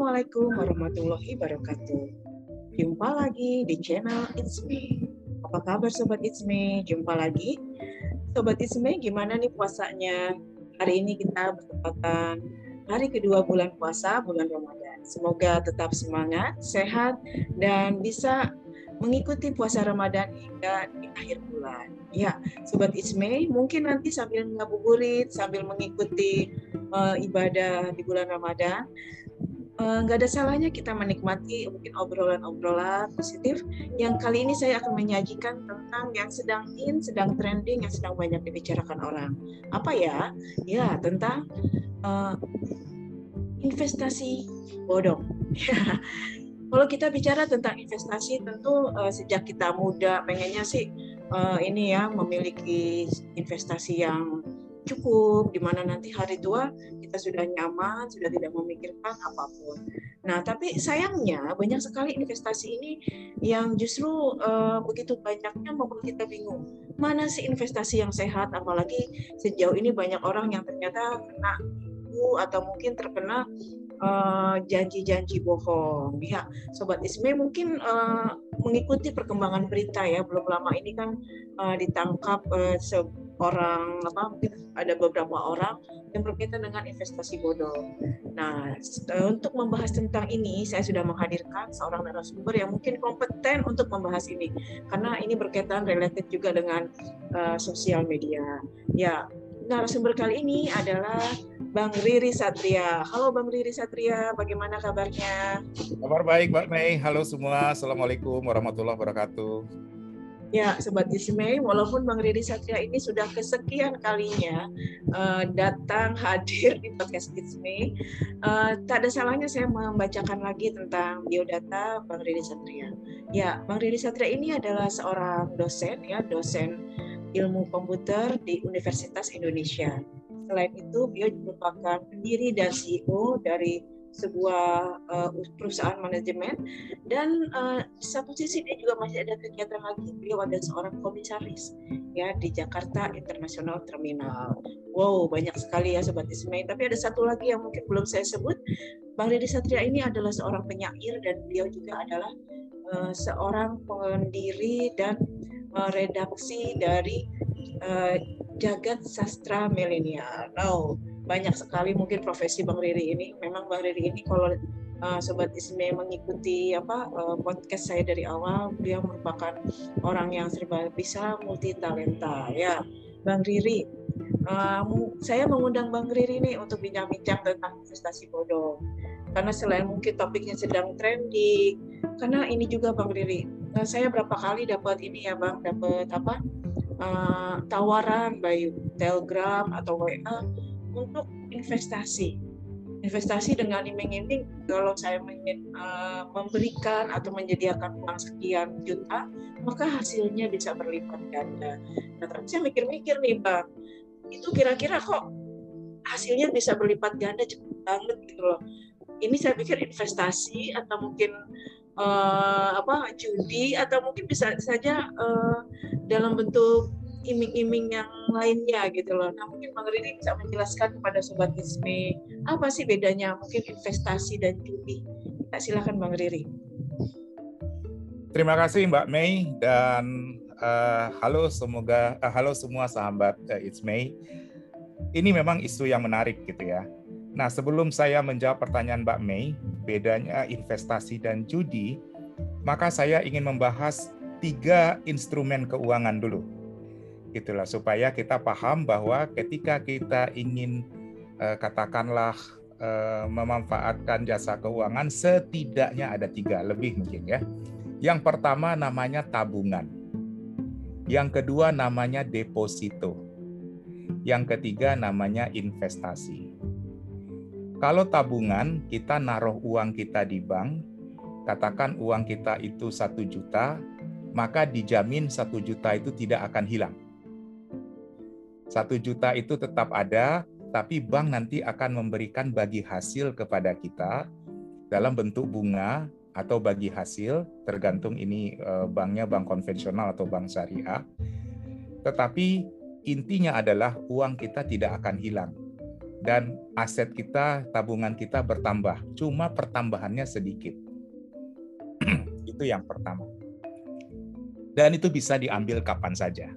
Assalamualaikum warahmatullahi wabarakatuh. Jumpa lagi di channel It's Me. Apa kabar Sobat It's Me? Jumpa lagi. Sobat It's Me, gimana nih puasanya? Hari ini kita bertepatan hari kedua bulan puasa, bulan Ramadan. Semoga tetap semangat, sehat, dan bisa mengikuti puasa Ramadan hingga di akhir bulan. Ya, Sobat Isme, mungkin nanti sambil ngabuburit, sambil mengikuti uh, ibadah di bulan Ramadan, nggak uh, ada salahnya kita menikmati mungkin obrolan-obrolan positif yang kali ini saya akan menyajikan tentang yang sedang in, sedang trending, yang sedang banyak dibicarakan orang. Apa ya? Ya tentang uh, investasi bodong. Kalau kita bicara tentang investasi, tentu uh, sejak kita muda pengennya sih uh, ini ya memiliki investasi yang cukup, di mana nanti hari tua kita sudah nyaman, sudah tidak memikirkan apa pun. Nah, tapi sayangnya banyak sekali investasi ini yang justru uh, begitu banyaknya membuat kita bingung. Mana sih investasi yang sehat? Apalagi sejauh ini banyak orang yang ternyata kena atau mungkin terkena janji-janji uh, bohong. Ya, sobat Isme mungkin uh, mengikuti perkembangan berita ya. Belum lama ini kan uh, ditangkap uh, seorang apa mungkin ada beberapa orang yang berkaitan dengan investasi bodong. Nah, untuk membahas tentang ini saya sudah menghadirkan seorang narasumber yang mungkin kompeten untuk membahas ini karena ini berkaitan related juga dengan uh, sosial media. Ya, narasumber kali ini adalah Bang Riri Satria. Halo Bang Riri Satria, bagaimana kabarnya? Kabar baik Mbak Mei. Halo semua. Assalamualaikum warahmatullahi wabarakatuh. Ya, Sobat Ismay, walaupun Bang Riri Satria ini sudah kesekian kalinya uh, datang hadir di podcast Ismay, uh, tak ada salahnya saya membacakan lagi tentang biodata Bang Riri Satria. Ya, Bang Riri Satria ini adalah seorang dosen, ya, dosen ilmu komputer di Universitas Indonesia Selain itu, beliau merupakan pendiri dan CEO dari sebuah uh, perusahaan manajemen dan uh, di satu sisi dia juga masih ada kegiatan lagi beliau ada seorang komisaris ya di Jakarta International Terminal. Wow banyak sekali ya sobat Ismail. Tapi ada satu lagi yang mungkin belum saya sebut. Bang Deddy Satria ini adalah seorang penyair dan beliau juga adalah uh, seorang pendiri dan uh, redaksi dari uh, jagat sastra milenial. Now, banyak sekali mungkin profesi Bang Riri ini. Memang Bang Riri ini kalau uh, sobat Isme mengikuti apa uh, podcast saya dari awal, beliau merupakan orang yang serba bisa multi talenta ya. Bang Riri, uh, saya mengundang Bang Riri ini untuk bincang-bincang tentang investasi bodong. Karena selain mungkin topiknya sedang trending, karena ini juga Bang Riri, nah, saya berapa kali dapat ini ya Bang, dapat apa? Uh, tawaran by Telegram atau WA untuk investasi. Investasi dengan iming-iming kalau saya ingin uh, memberikan atau menyediakan uang sekian juta, maka hasilnya bisa berlipat ganda. Nah, tapi saya mikir-mikir nih, Bang, itu kira-kira kok hasilnya bisa berlipat ganda cepat banget gitu loh. Ini saya pikir investasi atau mungkin uh, apa judi atau mungkin bisa saja uh, dalam bentuk iming-iming yang lainnya gitu loh. Nah mungkin Bang Riri bisa menjelaskan kepada Sobat Isme apa sih bedanya mungkin investasi dan judi. Kita silakan Bang Riri. Terima kasih Mbak Mei dan uh, halo semoga uh, halo semua sahabat uh, It's May. Ini memang isu yang menarik gitu ya. Nah sebelum saya menjawab pertanyaan Mbak Mei, bedanya investasi dan judi, maka saya ingin membahas tiga instrumen keuangan dulu gitulah supaya kita paham bahwa ketika kita ingin uh, katakanlah uh, memanfaatkan jasa keuangan setidaknya ada tiga lebih mungkin ya. Yang pertama namanya tabungan. Yang kedua namanya deposito. Yang ketiga namanya investasi. Kalau tabungan, kita naruh uang kita di bank, katakan uang kita itu satu juta, maka dijamin satu juta itu tidak akan hilang satu juta itu tetap ada, tapi bank nanti akan memberikan bagi hasil kepada kita dalam bentuk bunga atau bagi hasil, tergantung ini eh, banknya bank konvensional atau bank syariah. Tetapi intinya adalah uang kita tidak akan hilang. Dan aset kita, tabungan kita bertambah. Cuma pertambahannya sedikit. itu yang pertama. Dan itu bisa diambil kapan saja.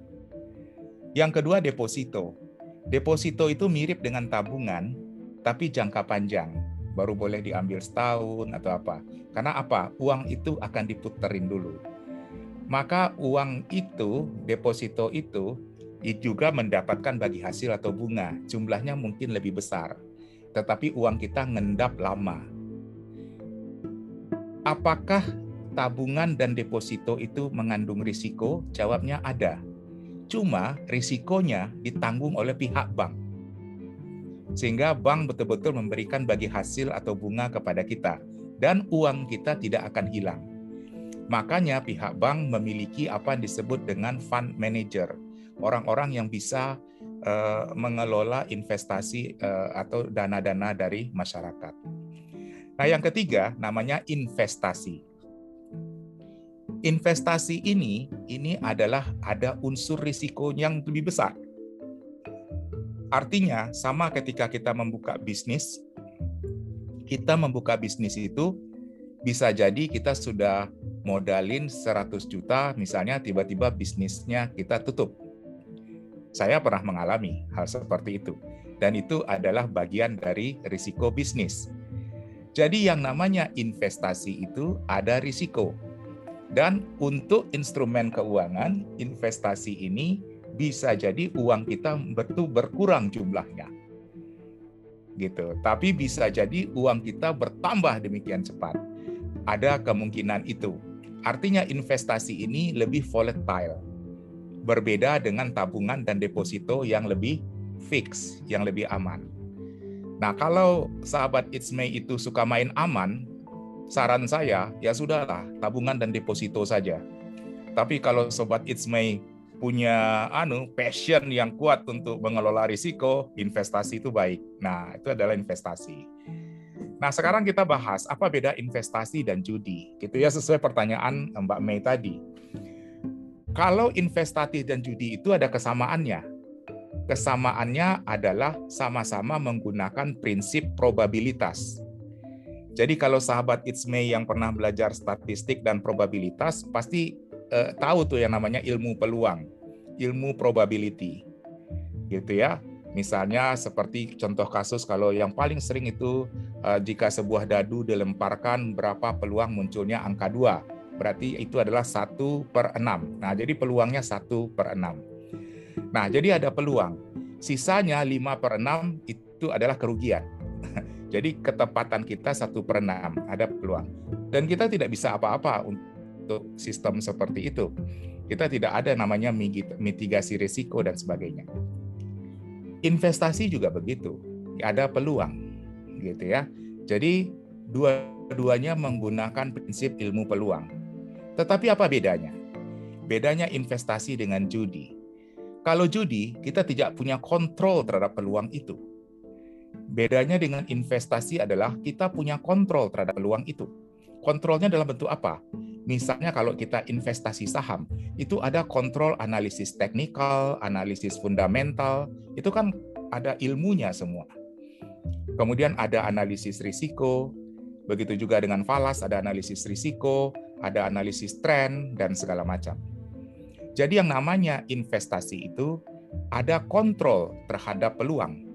Yang kedua deposito. Deposito itu mirip dengan tabungan, tapi jangka panjang. Baru boleh diambil setahun atau apa. Karena apa? Uang itu akan diputerin dulu. Maka uang itu, deposito itu, juga mendapatkan bagi hasil atau bunga. Jumlahnya mungkin lebih besar. Tetapi uang kita ngendap lama. Apakah tabungan dan deposito itu mengandung risiko? Jawabnya ada. Cuma risikonya ditanggung oleh pihak bank. Sehingga bank betul-betul memberikan bagi hasil atau bunga kepada kita. Dan uang kita tidak akan hilang. Makanya pihak bank memiliki apa yang disebut dengan fund manager orang-orang yang bisa uh, mengelola investasi uh, atau dana-dana dari masyarakat. Nah, yang ketiga namanya investasi. Investasi ini ini adalah ada unsur risiko yang lebih besar. Artinya sama ketika kita membuka bisnis, kita membuka bisnis itu bisa jadi kita sudah modalin 100 juta, misalnya tiba-tiba bisnisnya kita tutup saya pernah mengalami hal seperti itu. Dan itu adalah bagian dari risiko bisnis. Jadi yang namanya investasi itu ada risiko. Dan untuk instrumen keuangan, investasi ini bisa jadi uang kita betul berkurang jumlahnya. Gitu. Tapi bisa jadi uang kita bertambah demikian cepat. Ada kemungkinan itu. Artinya investasi ini lebih volatile berbeda dengan tabungan dan deposito yang lebih fix, yang lebih aman. Nah, kalau sahabat It's May itu suka main aman, saran saya ya sudahlah, tabungan dan deposito saja. Tapi kalau sobat It's May punya anu passion yang kuat untuk mengelola risiko, investasi itu baik. Nah, itu adalah investasi. Nah, sekarang kita bahas apa beda investasi dan judi. Gitu ya sesuai pertanyaan Mbak Mei tadi. Kalau investasi dan judi itu ada kesamaannya. Kesamaannya adalah sama-sama menggunakan prinsip probabilitas. Jadi kalau sahabat It's yang pernah belajar statistik dan probabilitas pasti eh, tahu tuh yang namanya ilmu peluang, ilmu probability. Gitu ya. Misalnya seperti contoh kasus kalau yang paling sering itu eh, jika sebuah dadu dilemparkan berapa peluang munculnya angka 2 berarti itu adalah satu per enam. Nah, jadi peluangnya satu per enam. Nah, jadi ada peluang. Sisanya lima per enam itu adalah kerugian. jadi ketepatan kita satu per enam, ada peluang. Dan kita tidak bisa apa-apa untuk sistem seperti itu. Kita tidak ada namanya mitigasi risiko dan sebagainya. Investasi juga begitu, ada peluang, gitu ya. Jadi dua-duanya menggunakan prinsip ilmu peluang tetapi apa bedanya? Bedanya investasi dengan judi. Kalau judi, kita tidak punya kontrol terhadap peluang itu. Bedanya dengan investasi adalah kita punya kontrol terhadap peluang itu. Kontrolnya dalam bentuk apa? Misalnya kalau kita investasi saham, itu ada kontrol analisis teknikal, analisis fundamental, itu kan ada ilmunya semua. Kemudian ada analisis risiko, begitu juga dengan falas ada analisis risiko, ada analisis tren, dan segala macam. Jadi yang namanya investasi itu ada kontrol terhadap peluang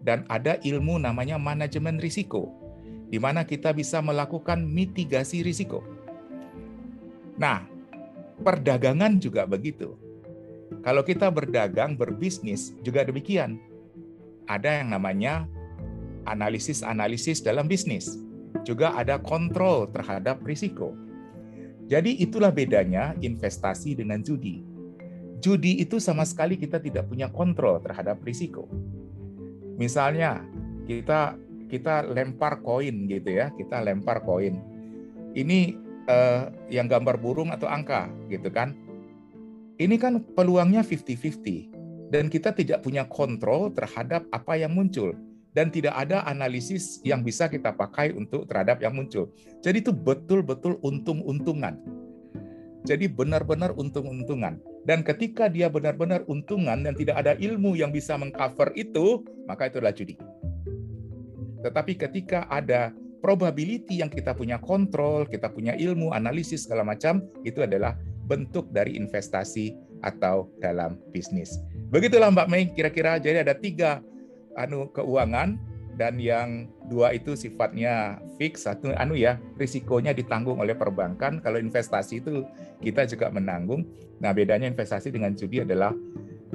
dan ada ilmu namanya manajemen risiko di mana kita bisa melakukan mitigasi risiko. Nah, perdagangan juga begitu. Kalau kita berdagang, berbisnis juga demikian. Ada yang namanya analisis-analisis dalam bisnis. Juga ada kontrol terhadap risiko. Jadi itulah bedanya investasi dengan judi. Judi itu sama sekali kita tidak punya kontrol terhadap risiko. Misalnya kita kita lempar koin gitu ya, kita lempar koin. Ini eh, yang gambar burung atau angka gitu kan. Ini kan peluangnya 50-50 dan kita tidak punya kontrol terhadap apa yang muncul dan tidak ada analisis yang bisa kita pakai untuk terhadap yang muncul. Jadi itu betul-betul untung-untungan. Jadi benar-benar untung-untungan. Dan ketika dia benar-benar untungan dan tidak ada ilmu yang bisa mengcover itu, maka itu adalah judi. Tetapi ketika ada probability yang kita punya kontrol, kita punya ilmu, analisis segala macam, itu adalah bentuk dari investasi atau dalam bisnis. Begitulah Mbak Mei, kira-kira jadi ada tiga anu keuangan dan yang dua itu sifatnya fix, satu anu ya risikonya ditanggung oleh perbankan. Kalau investasi itu kita juga menanggung. Nah bedanya investasi dengan judi adalah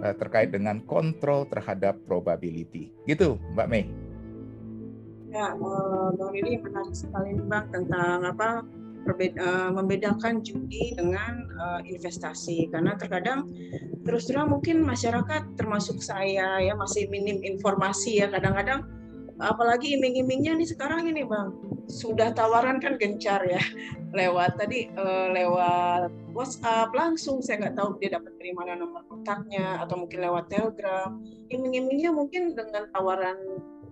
uh, terkait dengan kontrol terhadap probability. Gitu Mbak Mei. Ya, uh, Bang Riri menarik sekali Bang tentang apa perbeda, uh, membedakan judi dengan uh, investasi. Karena terkadang terus terang mungkin masyarakat termasuk saya ya masih minim informasi ya kadang-kadang apalagi iming-imingnya nih sekarang ini bang. Sudah tawaran kan gencar ya lewat tadi uh, lewat WhatsApp langsung. Saya nggak tahu dia dapat dari mana nomor kontaknya atau mungkin lewat Telegram. Iming-imingnya mungkin dengan tawaran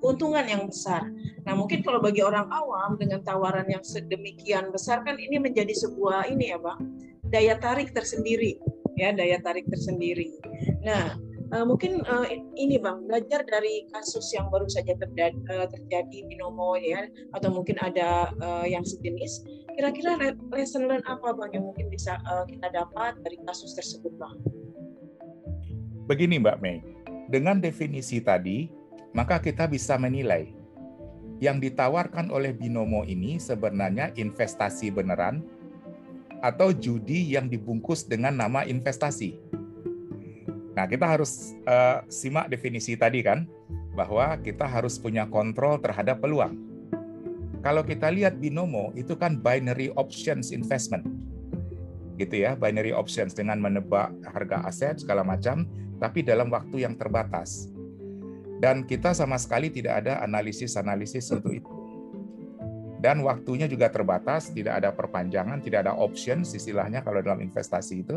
keuntungan yang besar. Nah, mungkin kalau bagi orang awam dengan tawaran yang sedemikian besar kan ini menjadi sebuah ini ya, Bang, daya tarik tersendiri, ya, daya tarik tersendiri. Nah, uh, mungkin uh, ini Bang, belajar dari kasus yang baru saja terjadi, uh, terjadi di Nomo ya atau mungkin ada yang sejenis. Kira-kira lesson learn apa Bang yang mungkin bisa kita dapat dari kasus tersebut, Bang? Begini Mbak Mei, dengan definisi tadi maka kita bisa menilai yang ditawarkan oleh binomo ini sebenarnya investasi beneran atau judi yang dibungkus dengan nama investasi. Nah, kita harus uh, simak definisi tadi kan, bahwa kita harus punya kontrol terhadap peluang. Kalau kita lihat binomo itu kan binary options investment. Gitu ya, binary options dengan menebak harga aset segala macam, tapi dalam waktu yang terbatas. Dan kita sama sekali tidak ada analisis-analisis untuk itu. Dan waktunya juga terbatas, tidak ada perpanjangan, tidak ada options istilahnya kalau dalam investasi itu.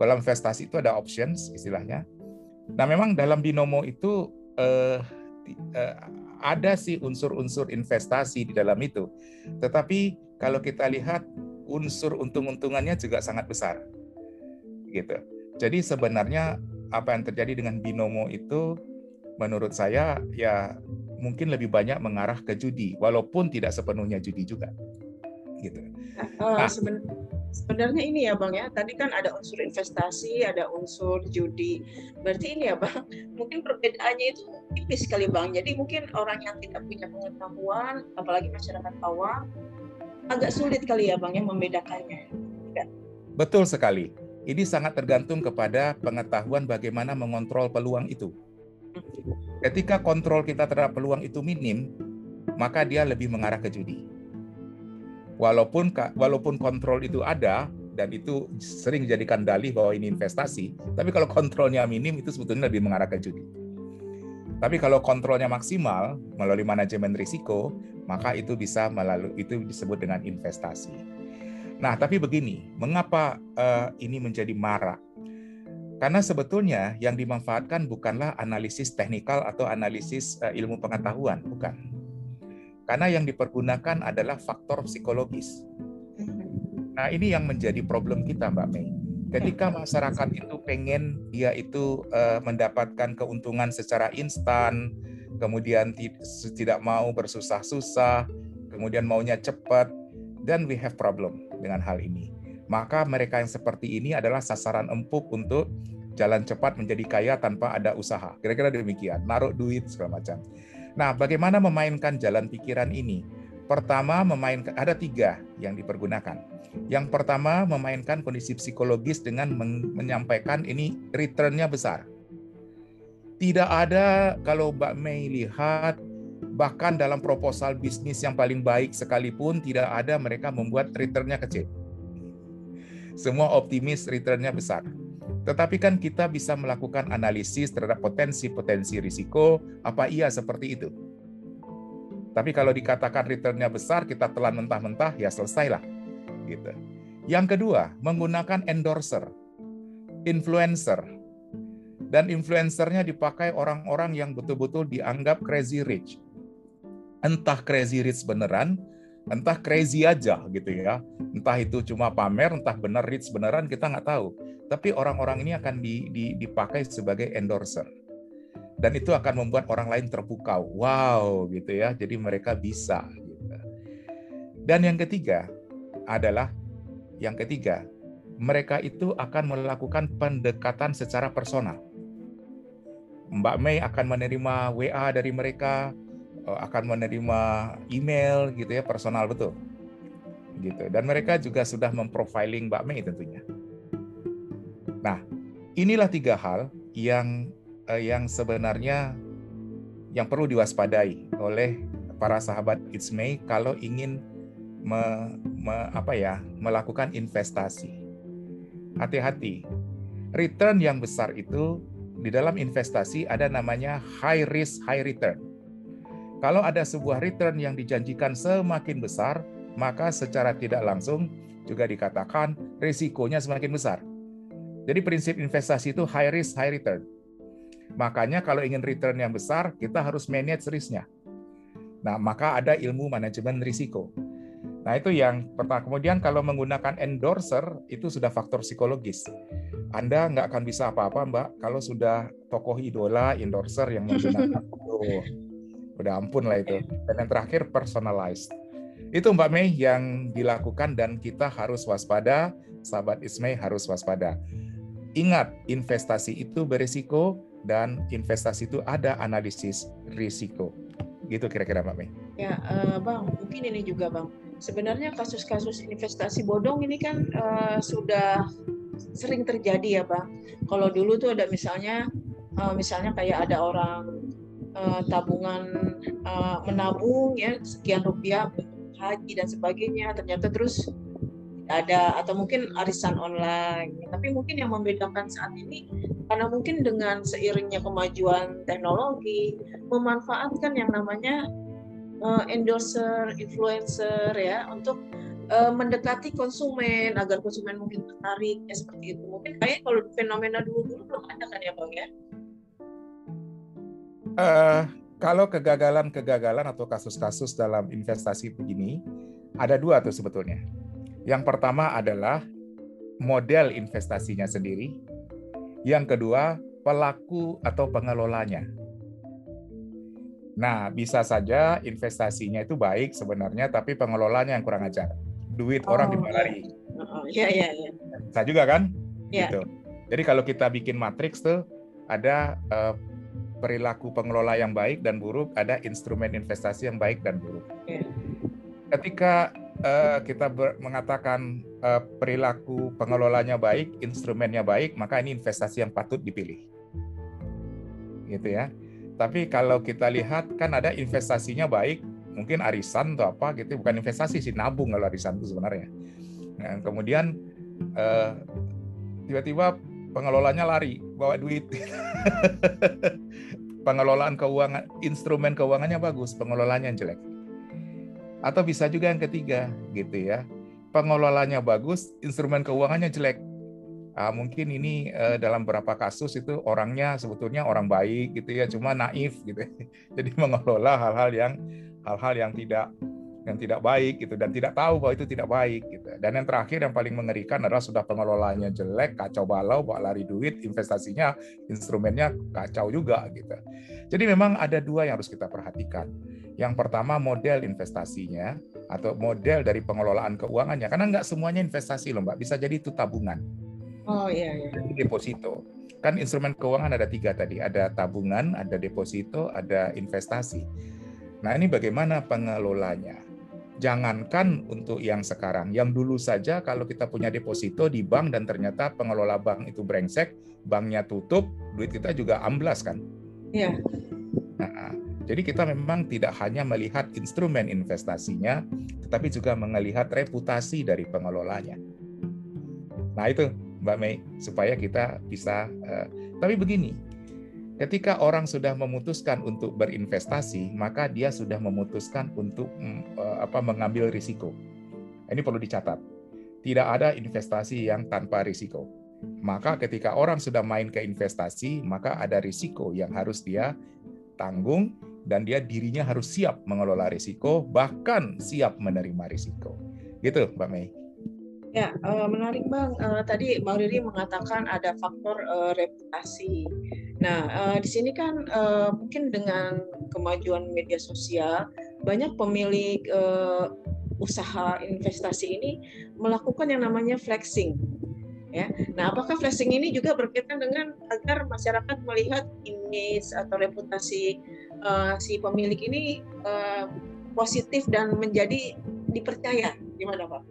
Kalau investasi itu ada options istilahnya. Nah memang dalam binomo itu eh, eh, ada sih unsur-unsur investasi di dalam itu. Tetapi kalau kita lihat unsur untung-untungannya juga sangat besar. Gitu. Jadi sebenarnya apa yang terjadi dengan binomo itu menurut saya ya mungkin lebih banyak mengarah ke judi walaupun tidak sepenuhnya judi juga gitu. Nah, sebenarnya ini ya bang ya tadi kan ada unsur investasi ada unsur judi berarti ini ya bang mungkin perbedaannya itu tipis sekali bang jadi mungkin orang yang tidak punya pengetahuan apalagi masyarakat awam agak sulit kali ya bang ya membedakannya. Tidak? Betul sekali. Ini sangat tergantung kepada pengetahuan bagaimana mengontrol peluang itu. Ketika kontrol kita terhadap peluang itu minim, maka dia lebih mengarah ke judi. Walaupun walaupun kontrol itu ada dan itu sering dijadikan dalih bahwa ini investasi, tapi kalau kontrolnya minim itu sebetulnya lebih mengarah ke judi. Tapi kalau kontrolnya maksimal melalui manajemen risiko, maka itu bisa melalui itu disebut dengan investasi. Nah, tapi begini, mengapa uh, ini menjadi marak? Karena sebetulnya yang dimanfaatkan bukanlah analisis teknikal atau analisis uh, ilmu pengetahuan, bukan. Karena yang dipergunakan adalah faktor psikologis. Nah, ini yang menjadi problem kita, Mbak Mei. Ketika masyarakat itu pengen dia itu uh, mendapatkan keuntungan secara instan, kemudian tidak mau bersusah-susah, kemudian maunya cepat, dan we have problem dengan hal ini maka mereka yang seperti ini adalah sasaran empuk untuk jalan cepat menjadi kaya tanpa ada usaha. Kira-kira demikian, naruh duit segala macam. Nah, bagaimana memainkan jalan pikiran ini? Pertama, memainkan ada tiga yang dipergunakan. Yang pertama, memainkan kondisi psikologis dengan menyampaikan ini returnnya besar. Tidak ada kalau Mbak Mei lihat bahkan dalam proposal bisnis yang paling baik sekalipun tidak ada mereka membuat returnnya kecil semua optimis returnnya besar. Tetapi kan kita bisa melakukan analisis terhadap potensi-potensi risiko, apa iya seperti itu. Tapi kalau dikatakan returnnya besar, kita telan mentah-mentah, ya selesailah. Gitu. Yang kedua, menggunakan endorser, influencer. Dan influencernya dipakai orang-orang yang betul-betul dianggap crazy rich. Entah crazy rich beneran, entah crazy aja gitu ya. Entah itu cuma pamer, entah benar rich beneran kita nggak tahu. Tapi orang-orang ini akan di, di, dipakai sebagai endorser. dan itu akan membuat orang lain terpukau. Wow, gitu ya. Jadi mereka bisa. Gitu. Dan yang ketiga adalah yang ketiga, mereka itu akan melakukan pendekatan secara personal. Mbak Mei akan menerima WA dari mereka, akan menerima email gitu ya, personal betul. Gitu. Dan mereka juga sudah memprofiling Mbak Mei tentunya. Nah, inilah tiga hal yang uh, yang sebenarnya yang perlu diwaspadai oleh para sahabat It's May kalau ingin me, me, apa ya melakukan investasi. Hati-hati, return yang besar itu di dalam investasi ada namanya high risk high return. Kalau ada sebuah return yang dijanjikan semakin besar, maka secara tidak langsung juga dikatakan risikonya semakin besar. Jadi prinsip investasi itu high risk high return. Makanya kalau ingin return yang besar, kita harus manage risknya. Nah, maka ada ilmu manajemen risiko. Nah, itu yang pertama. Kemudian kalau menggunakan endorser, itu sudah faktor psikologis. Anda nggak akan bisa apa-apa, Mbak, kalau sudah tokoh idola, endorser yang menggunakan oh, udah ampun lah itu. Dan yang terakhir, personalized. Itu Mbak Mei yang dilakukan dan kita harus waspada, sahabat Ismay harus waspada. Ingat, investasi itu berisiko, dan investasi itu ada analisis risiko. Gitu kira-kira Mbak Mei. Ya, uh, Bang, mungkin ini juga Bang. Sebenarnya kasus-kasus investasi bodong ini kan uh, sudah sering terjadi ya Bang. Kalau dulu tuh ada misalnya uh, misalnya kayak ada orang uh, tabungan uh, menabung ya sekian rupiah haji dan sebagainya ternyata terus ada atau mungkin arisan online. Tapi mungkin yang membedakan saat ini karena mungkin dengan seiringnya kemajuan teknologi memanfaatkan yang namanya uh, endorser, influencer ya untuk uh, mendekati konsumen agar konsumen mungkin tertarik ya seperti itu. Mungkin kayak kalau fenomena dulu-dulu belum ada kan ya Bang ya? Uh, kalau kegagalan-kegagalan atau kasus-kasus dalam investasi begini ada dua tuh sebetulnya. Yang pertama adalah model investasinya sendiri. Yang kedua, pelaku atau pengelolanya. Nah, bisa saja investasinya itu baik sebenarnya, tapi pengelolanya yang kurang ajar. Duit oh, orang dibalari. Iya, iya, iya. Bisa juga kan? Iya. Gitu. Jadi kalau kita bikin matriks tuh ada uh, perilaku pengelola yang baik dan buruk, ada instrumen investasi yang baik dan buruk. Ketika uh, kita ber, mengatakan uh, perilaku pengelolanya baik, instrumennya baik, maka ini investasi yang patut dipilih. Gitu ya. Tapi kalau kita lihat kan ada investasinya baik, mungkin arisan atau apa gitu, bukan investasi sih nabung kalau arisan itu sebenarnya. Nah, kemudian uh, tiba-tiba pengelolanya lari bawa duit. Pengelolaan keuangan, instrumen keuangannya bagus, pengelolanya jelek atau bisa juga yang ketiga, gitu ya. Pengelolanya bagus, instrumen keuangannya jelek. Uh, mungkin ini uh, dalam beberapa kasus itu orangnya sebetulnya orang baik gitu ya, cuma naif gitu. Jadi mengelola hal-hal yang hal-hal yang tidak yang tidak baik gitu dan tidak tahu bahwa itu tidak baik gitu. Dan yang terakhir yang paling mengerikan adalah sudah pengelolanya jelek, kacau balau, bawa lari duit, investasinya, instrumennya kacau juga gitu. Jadi memang ada dua yang harus kita perhatikan. Yang pertama model investasinya atau model dari pengelolaan keuangannya karena nggak semuanya investasi loh mbak, bisa jadi itu tabungan. Oh iya iya. Jadi deposito. Kan instrumen keuangan ada tiga tadi, ada tabungan, ada deposito, ada investasi. Nah ini bagaimana pengelolanya? Jangankan untuk yang sekarang, yang dulu saja kalau kita punya deposito di bank dan ternyata pengelola bank itu brengsek, banknya tutup, duit kita juga amblas kan? Iya. Nah, jadi kita memang tidak hanya melihat instrumen investasinya, tetapi juga melihat reputasi dari pengelolanya. Nah itu Mbak Mei, supaya kita bisa. Uh, tapi begini, Ketika orang sudah memutuskan untuk berinvestasi, maka dia sudah memutuskan untuk mm, eh, apa mengambil risiko. Ini perlu dicatat. Tidak ada investasi yang tanpa risiko. Maka ketika orang sudah main ke investasi, maka ada risiko yang harus dia tanggung dan dia dirinya harus siap mengelola risiko, bahkan siap menerima risiko. Gitu, Mbak Mei. Ya, menarik Bang. Eh, tadi Bang Riri mengatakan ada faktor eh, reputasi. Nah, uh, di sini kan uh, mungkin dengan kemajuan media sosial, banyak pemilik uh, usaha investasi ini melakukan yang namanya flexing. Ya. Nah, apakah flexing ini juga berkaitan dengan agar masyarakat melihat image atau reputasi uh, si pemilik ini uh, positif dan menjadi dipercaya? Gimana, Pak?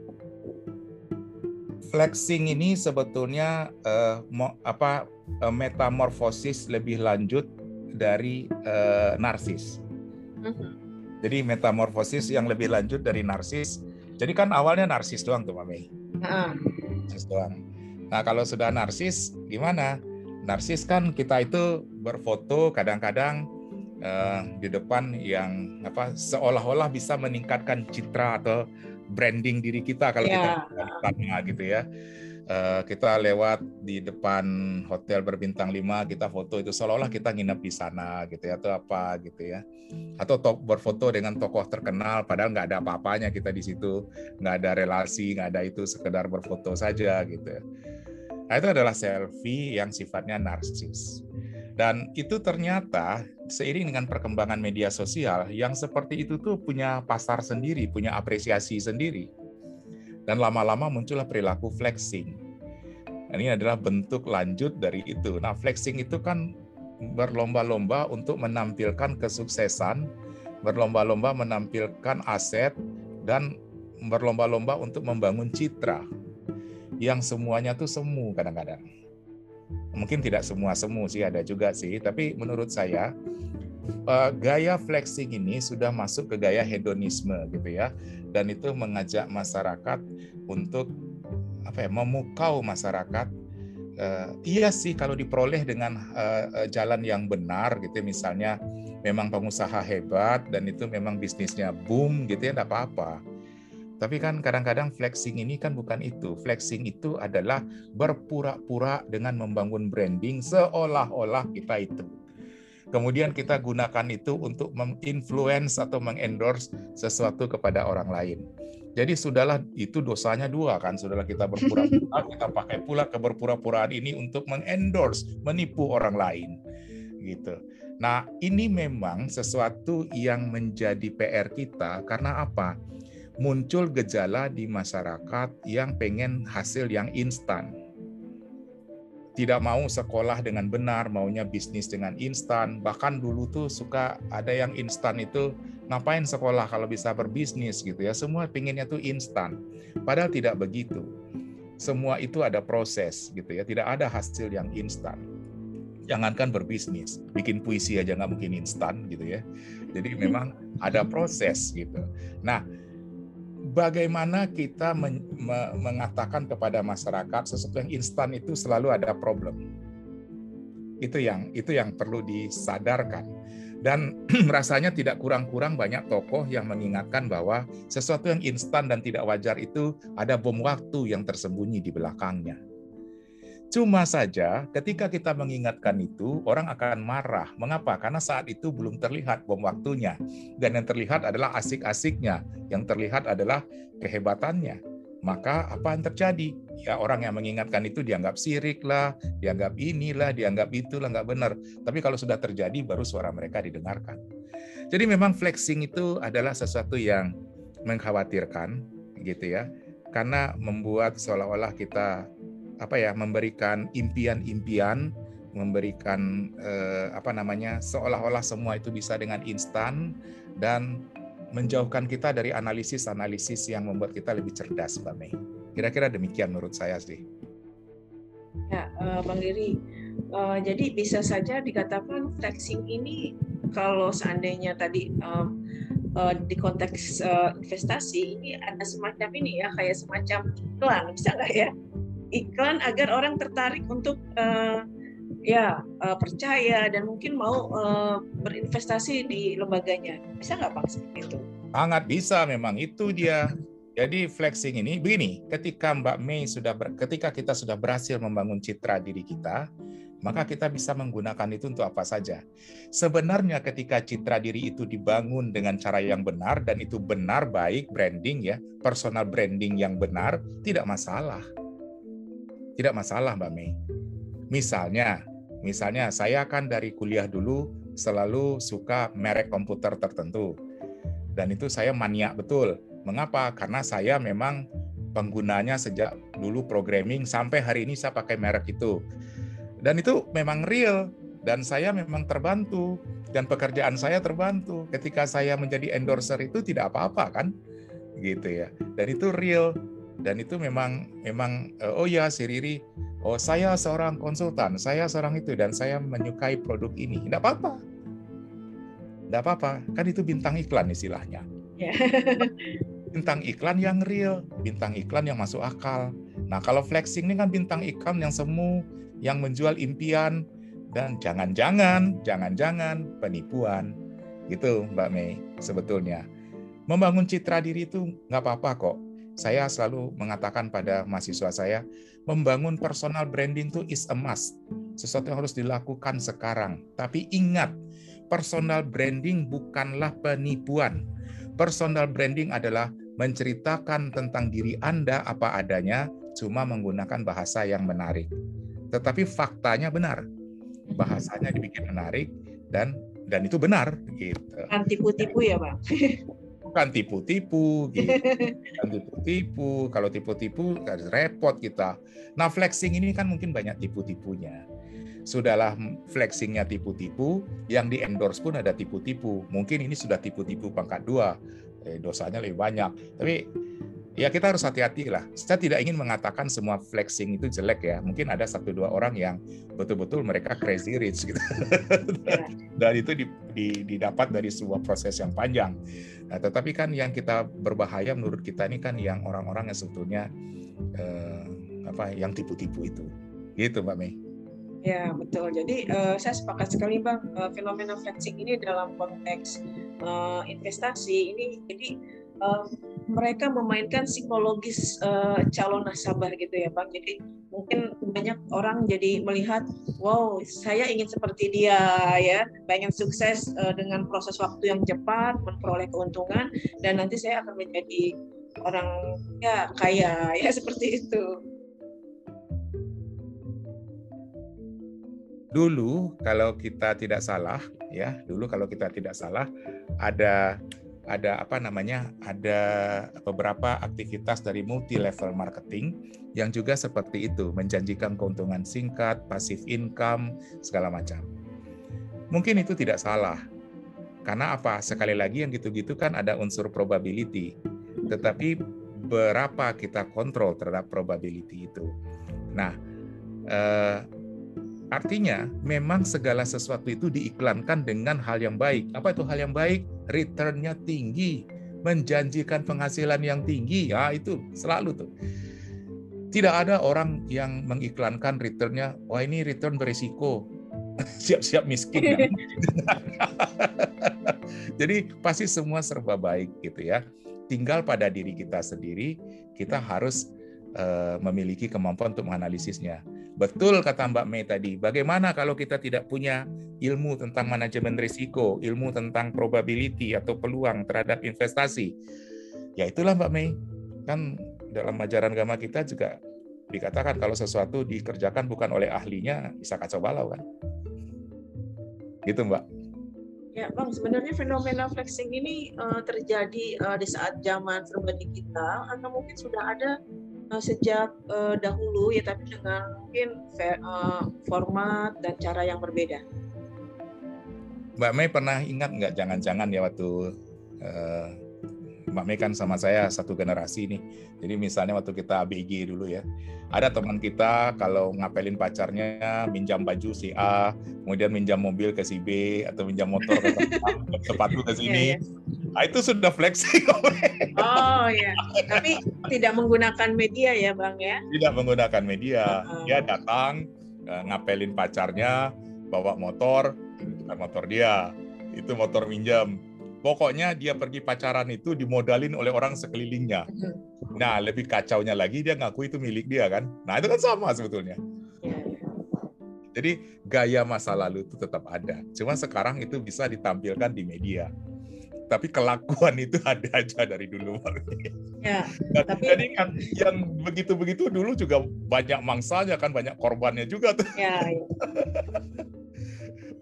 Flexing ini sebetulnya uh, mo, apa uh, metamorfosis lebih lanjut dari uh, narsis. -huh. Jadi metamorfosis yang lebih lanjut dari narsis. Jadi kan awalnya narsis doang tuh Mami. Uh. Narsis doang. Nah kalau sudah narsis gimana? Narsis kan kita itu berfoto kadang-kadang uh, di depan yang apa seolah-olah bisa meningkatkan citra atau branding diri kita kalau yeah. kita gitu ya. Uh, kita lewat di depan hotel berbintang 5 kita foto itu seolah-olah kita nginep di sana gitu ya atau apa gitu ya. Atau to berfoto dengan tokoh terkenal padahal nggak ada apa-apanya kita di situ. Nggak ada relasi nggak ada itu sekedar berfoto saja gitu ya. Nah, itu adalah selfie yang sifatnya narsis. Dan itu ternyata seiring dengan perkembangan media sosial yang seperti itu tuh punya pasar sendiri punya apresiasi sendiri dan lama-lama muncullah perilaku flexing. Nah, ini adalah bentuk lanjut dari itu. Nah, flexing itu kan berlomba-lomba untuk menampilkan kesuksesan, berlomba-lomba menampilkan aset, dan berlomba-lomba untuk membangun citra yang semuanya tuh semu kadang-kadang. Mungkin tidak semua semu sih, ada juga sih. Tapi menurut saya, uh, gaya flexing ini sudah masuk ke gaya hedonisme gitu ya. Dan itu mengajak masyarakat untuk apa ya memukau masyarakat. Uh, iya sih kalau diperoleh dengan uh, jalan yang benar gitu ya, misalnya memang pengusaha hebat dan itu memang bisnisnya boom gitu ya tidak apa-apa tapi kan kadang-kadang flexing ini kan bukan itu. Flexing itu adalah berpura-pura dengan membangun branding seolah-olah kita itu. Kemudian kita gunakan itu untuk menginfluence atau mengendorse sesuatu kepada orang lain. Jadi sudahlah itu dosanya dua kan, sudahlah kita berpura-pura, kita pakai pula keberpura-puraan ini untuk mengendorse, menipu orang lain. Gitu. Nah, ini memang sesuatu yang menjadi PR kita karena apa? Muncul gejala di masyarakat yang pengen hasil yang instan tidak mau sekolah dengan benar, maunya bisnis dengan instan. Bahkan dulu tuh suka ada yang instan itu ngapain sekolah kalau bisa berbisnis gitu ya. Semua pinginnya tuh instan. Padahal tidak begitu. Semua itu ada proses gitu ya. Tidak ada hasil yang instan. Jangankan berbisnis, bikin puisi aja nggak mungkin instan gitu ya. Jadi memang ada proses gitu. Nah, bagaimana kita men me mengatakan kepada masyarakat sesuatu yang instan itu selalu ada problem. Itu yang itu yang perlu disadarkan. Dan rasanya tidak kurang-kurang banyak tokoh yang mengingatkan bahwa sesuatu yang instan dan tidak wajar itu ada bom waktu yang tersembunyi di belakangnya. Cuma saja ketika kita mengingatkan itu, orang akan marah. Mengapa? Karena saat itu belum terlihat bom waktunya. Dan yang terlihat adalah asik-asiknya. Yang terlihat adalah kehebatannya. Maka apa yang terjadi? Ya orang yang mengingatkan itu dianggap sirik lah, dianggap inilah, dianggap itulah, nggak benar. Tapi kalau sudah terjadi, baru suara mereka didengarkan. Jadi memang flexing itu adalah sesuatu yang mengkhawatirkan, gitu ya. Karena membuat seolah-olah kita apa ya memberikan impian-impian memberikan eh, apa namanya seolah-olah semua itu bisa dengan instan dan menjauhkan kita dari analisis-analisis yang membuat kita lebih cerdas, Mbak Mei. Kira-kira demikian menurut saya sih. Ya, uh, Bang Riri. Uh, jadi bisa saja dikatakan flexing ini kalau seandainya tadi uh, di konteks investasi ini ada semacam ini ya kayak semacam iklan bisa nggak ya iklan agar orang tertarik untuk uh, ya uh, percaya dan mungkin mau uh, berinvestasi di lembaganya. Bisa nggak Pak itu? Sangat bisa memang itu dia. Jadi flexing ini begini, ketika Mbak Mei sudah ber, ketika kita sudah berhasil membangun citra diri kita, maka kita bisa menggunakan itu untuk apa saja. Sebenarnya ketika citra diri itu dibangun dengan cara yang benar dan itu benar baik branding ya, personal branding yang benar tidak masalah tidak masalah Mbak Mei. Misalnya, Misalnya saya kan dari kuliah dulu selalu suka merek komputer tertentu. Dan itu saya maniak betul. Mengapa? Karena saya memang penggunanya sejak dulu programming sampai hari ini saya pakai merek itu. Dan itu memang real dan saya memang terbantu dan pekerjaan saya terbantu. Ketika saya menjadi endorser itu tidak apa-apa kan? Gitu ya. Dan itu real dan itu memang memang eh, oh ya si Riri oh saya seorang konsultan, saya seorang itu dan saya menyukai produk ini. Tidak apa-apa. Tidak apa-apa, kan itu bintang iklan istilahnya. Ya. bintang iklan yang real, bintang iklan yang masuk akal. Nah, kalau flexing ini kan bintang iklan yang semu, yang menjual impian dan jangan-jangan, jangan-jangan penipuan. Gitu, Mbak Mei, sebetulnya. Membangun citra diri itu nggak apa-apa kok saya selalu mengatakan pada mahasiswa saya, membangun personal branding itu is a must. Sesuatu yang harus dilakukan sekarang. Tapi ingat, personal branding bukanlah penipuan. Personal branding adalah menceritakan tentang diri Anda apa adanya, cuma menggunakan bahasa yang menarik. Tetapi faktanya benar. Bahasanya dibikin menarik dan dan itu benar gitu. Kan tipu-tipu ya, Pak. bukan tipu-tipu gitu. Tipu-tipu. Kalau tipu-tipu repot kita. Nah, flexing ini kan mungkin banyak tipu-tipunya. Sudahlah flexingnya tipu-tipu, yang di endorse pun ada tipu-tipu. Mungkin ini sudah tipu-tipu pangkat dua, eh, dosanya lebih banyak. Tapi ya kita harus hati-hati lah. Saya tidak ingin mengatakan semua flexing itu jelek ya. Mungkin ada satu dua orang yang betul-betul mereka crazy rich gitu. Iya. Dan itu didapat dari sebuah proses yang panjang. Nah, tetapi kan yang kita berbahaya menurut kita ini kan yang orang-orang yang sebetulnya eh, apa yang tipu-tipu itu. Gitu Mbak Mei. Ya betul. Jadi uh, saya sepakat sekali bang uh, fenomena flexing ini dalam konteks uh, investasi ini jadi mereka memainkan psikologis uh, calon nasabah gitu ya Bang. Jadi mungkin banyak orang jadi melihat, wow, saya ingin seperti dia ya, pengen sukses uh, dengan proses waktu yang cepat, memperoleh keuntungan, dan nanti saya akan menjadi orang ya kaya ya seperti itu. Dulu kalau kita tidak salah ya, dulu kalau kita tidak salah ada ada apa namanya ada beberapa aktivitas dari multi level marketing yang juga seperti itu menjanjikan keuntungan singkat, passive income segala macam. Mungkin itu tidak salah. Karena apa? Sekali lagi yang gitu-gitu kan ada unsur probability. Tetapi berapa kita kontrol terhadap probability itu. Nah, eh, Artinya, memang segala sesuatu itu diiklankan dengan hal yang baik. Apa itu hal yang baik? Returnnya tinggi, menjanjikan penghasilan yang tinggi. Ya, itu selalu tuh. Tidak ada orang yang mengiklankan returnnya, wah ini return berisiko, siap-siap miskin. Ya. Jadi pasti semua serba baik gitu ya. Tinggal pada diri kita sendiri, kita harus uh, memiliki kemampuan untuk menganalisisnya Betul kata Mbak Mei tadi, bagaimana kalau kita tidak punya ilmu tentang manajemen risiko, ilmu tentang probability atau peluang terhadap investasi? Ya itulah Mbak Mei. Kan dalam ajaran agama kita juga dikatakan kalau sesuatu dikerjakan bukan oleh ahlinya bisa kacau balau kan. Gitu Mbak. Ya Bang, sebenarnya fenomena flexing ini uh, terjadi uh, di saat zaman serba digital atau mungkin sudah ada sejak uh, dahulu ya tapi dengan mungkin uh, format dan cara yang berbeda. Mbak Mei pernah ingat nggak jangan-jangan ya waktu uh, Mbak Mei kan sama saya satu generasi nih. Jadi misalnya waktu kita ABG dulu ya, ada teman kita kalau ngapelin pacarnya minjam baju si A, kemudian minjam mobil ke si B atau minjam motor ke sepatu ke sini. Yeah, yeah Nah, itu sudah flexing. oh ya, tapi tidak menggunakan media ya bang ya? Tidak menggunakan media. Dia datang eh, ngapelin pacarnya, bawa motor, bukan motor dia, itu motor minjam. Pokoknya dia pergi pacaran itu dimodalin oleh orang sekelilingnya. Uh-huh. Nah, lebih kacaunya lagi dia ngaku itu milik dia kan. Nah, itu kan sama sebetulnya. Iya, iya. Jadi gaya masa lalu itu tetap ada. Cuma sekarang itu bisa ditampilkan di media tapi kelakuan itu ada aja dari dulu. Ya, tapi jadi kan yang begitu-begitu dulu juga banyak mangsanya kan, banyak korbannya juga tuh. Ya, ya.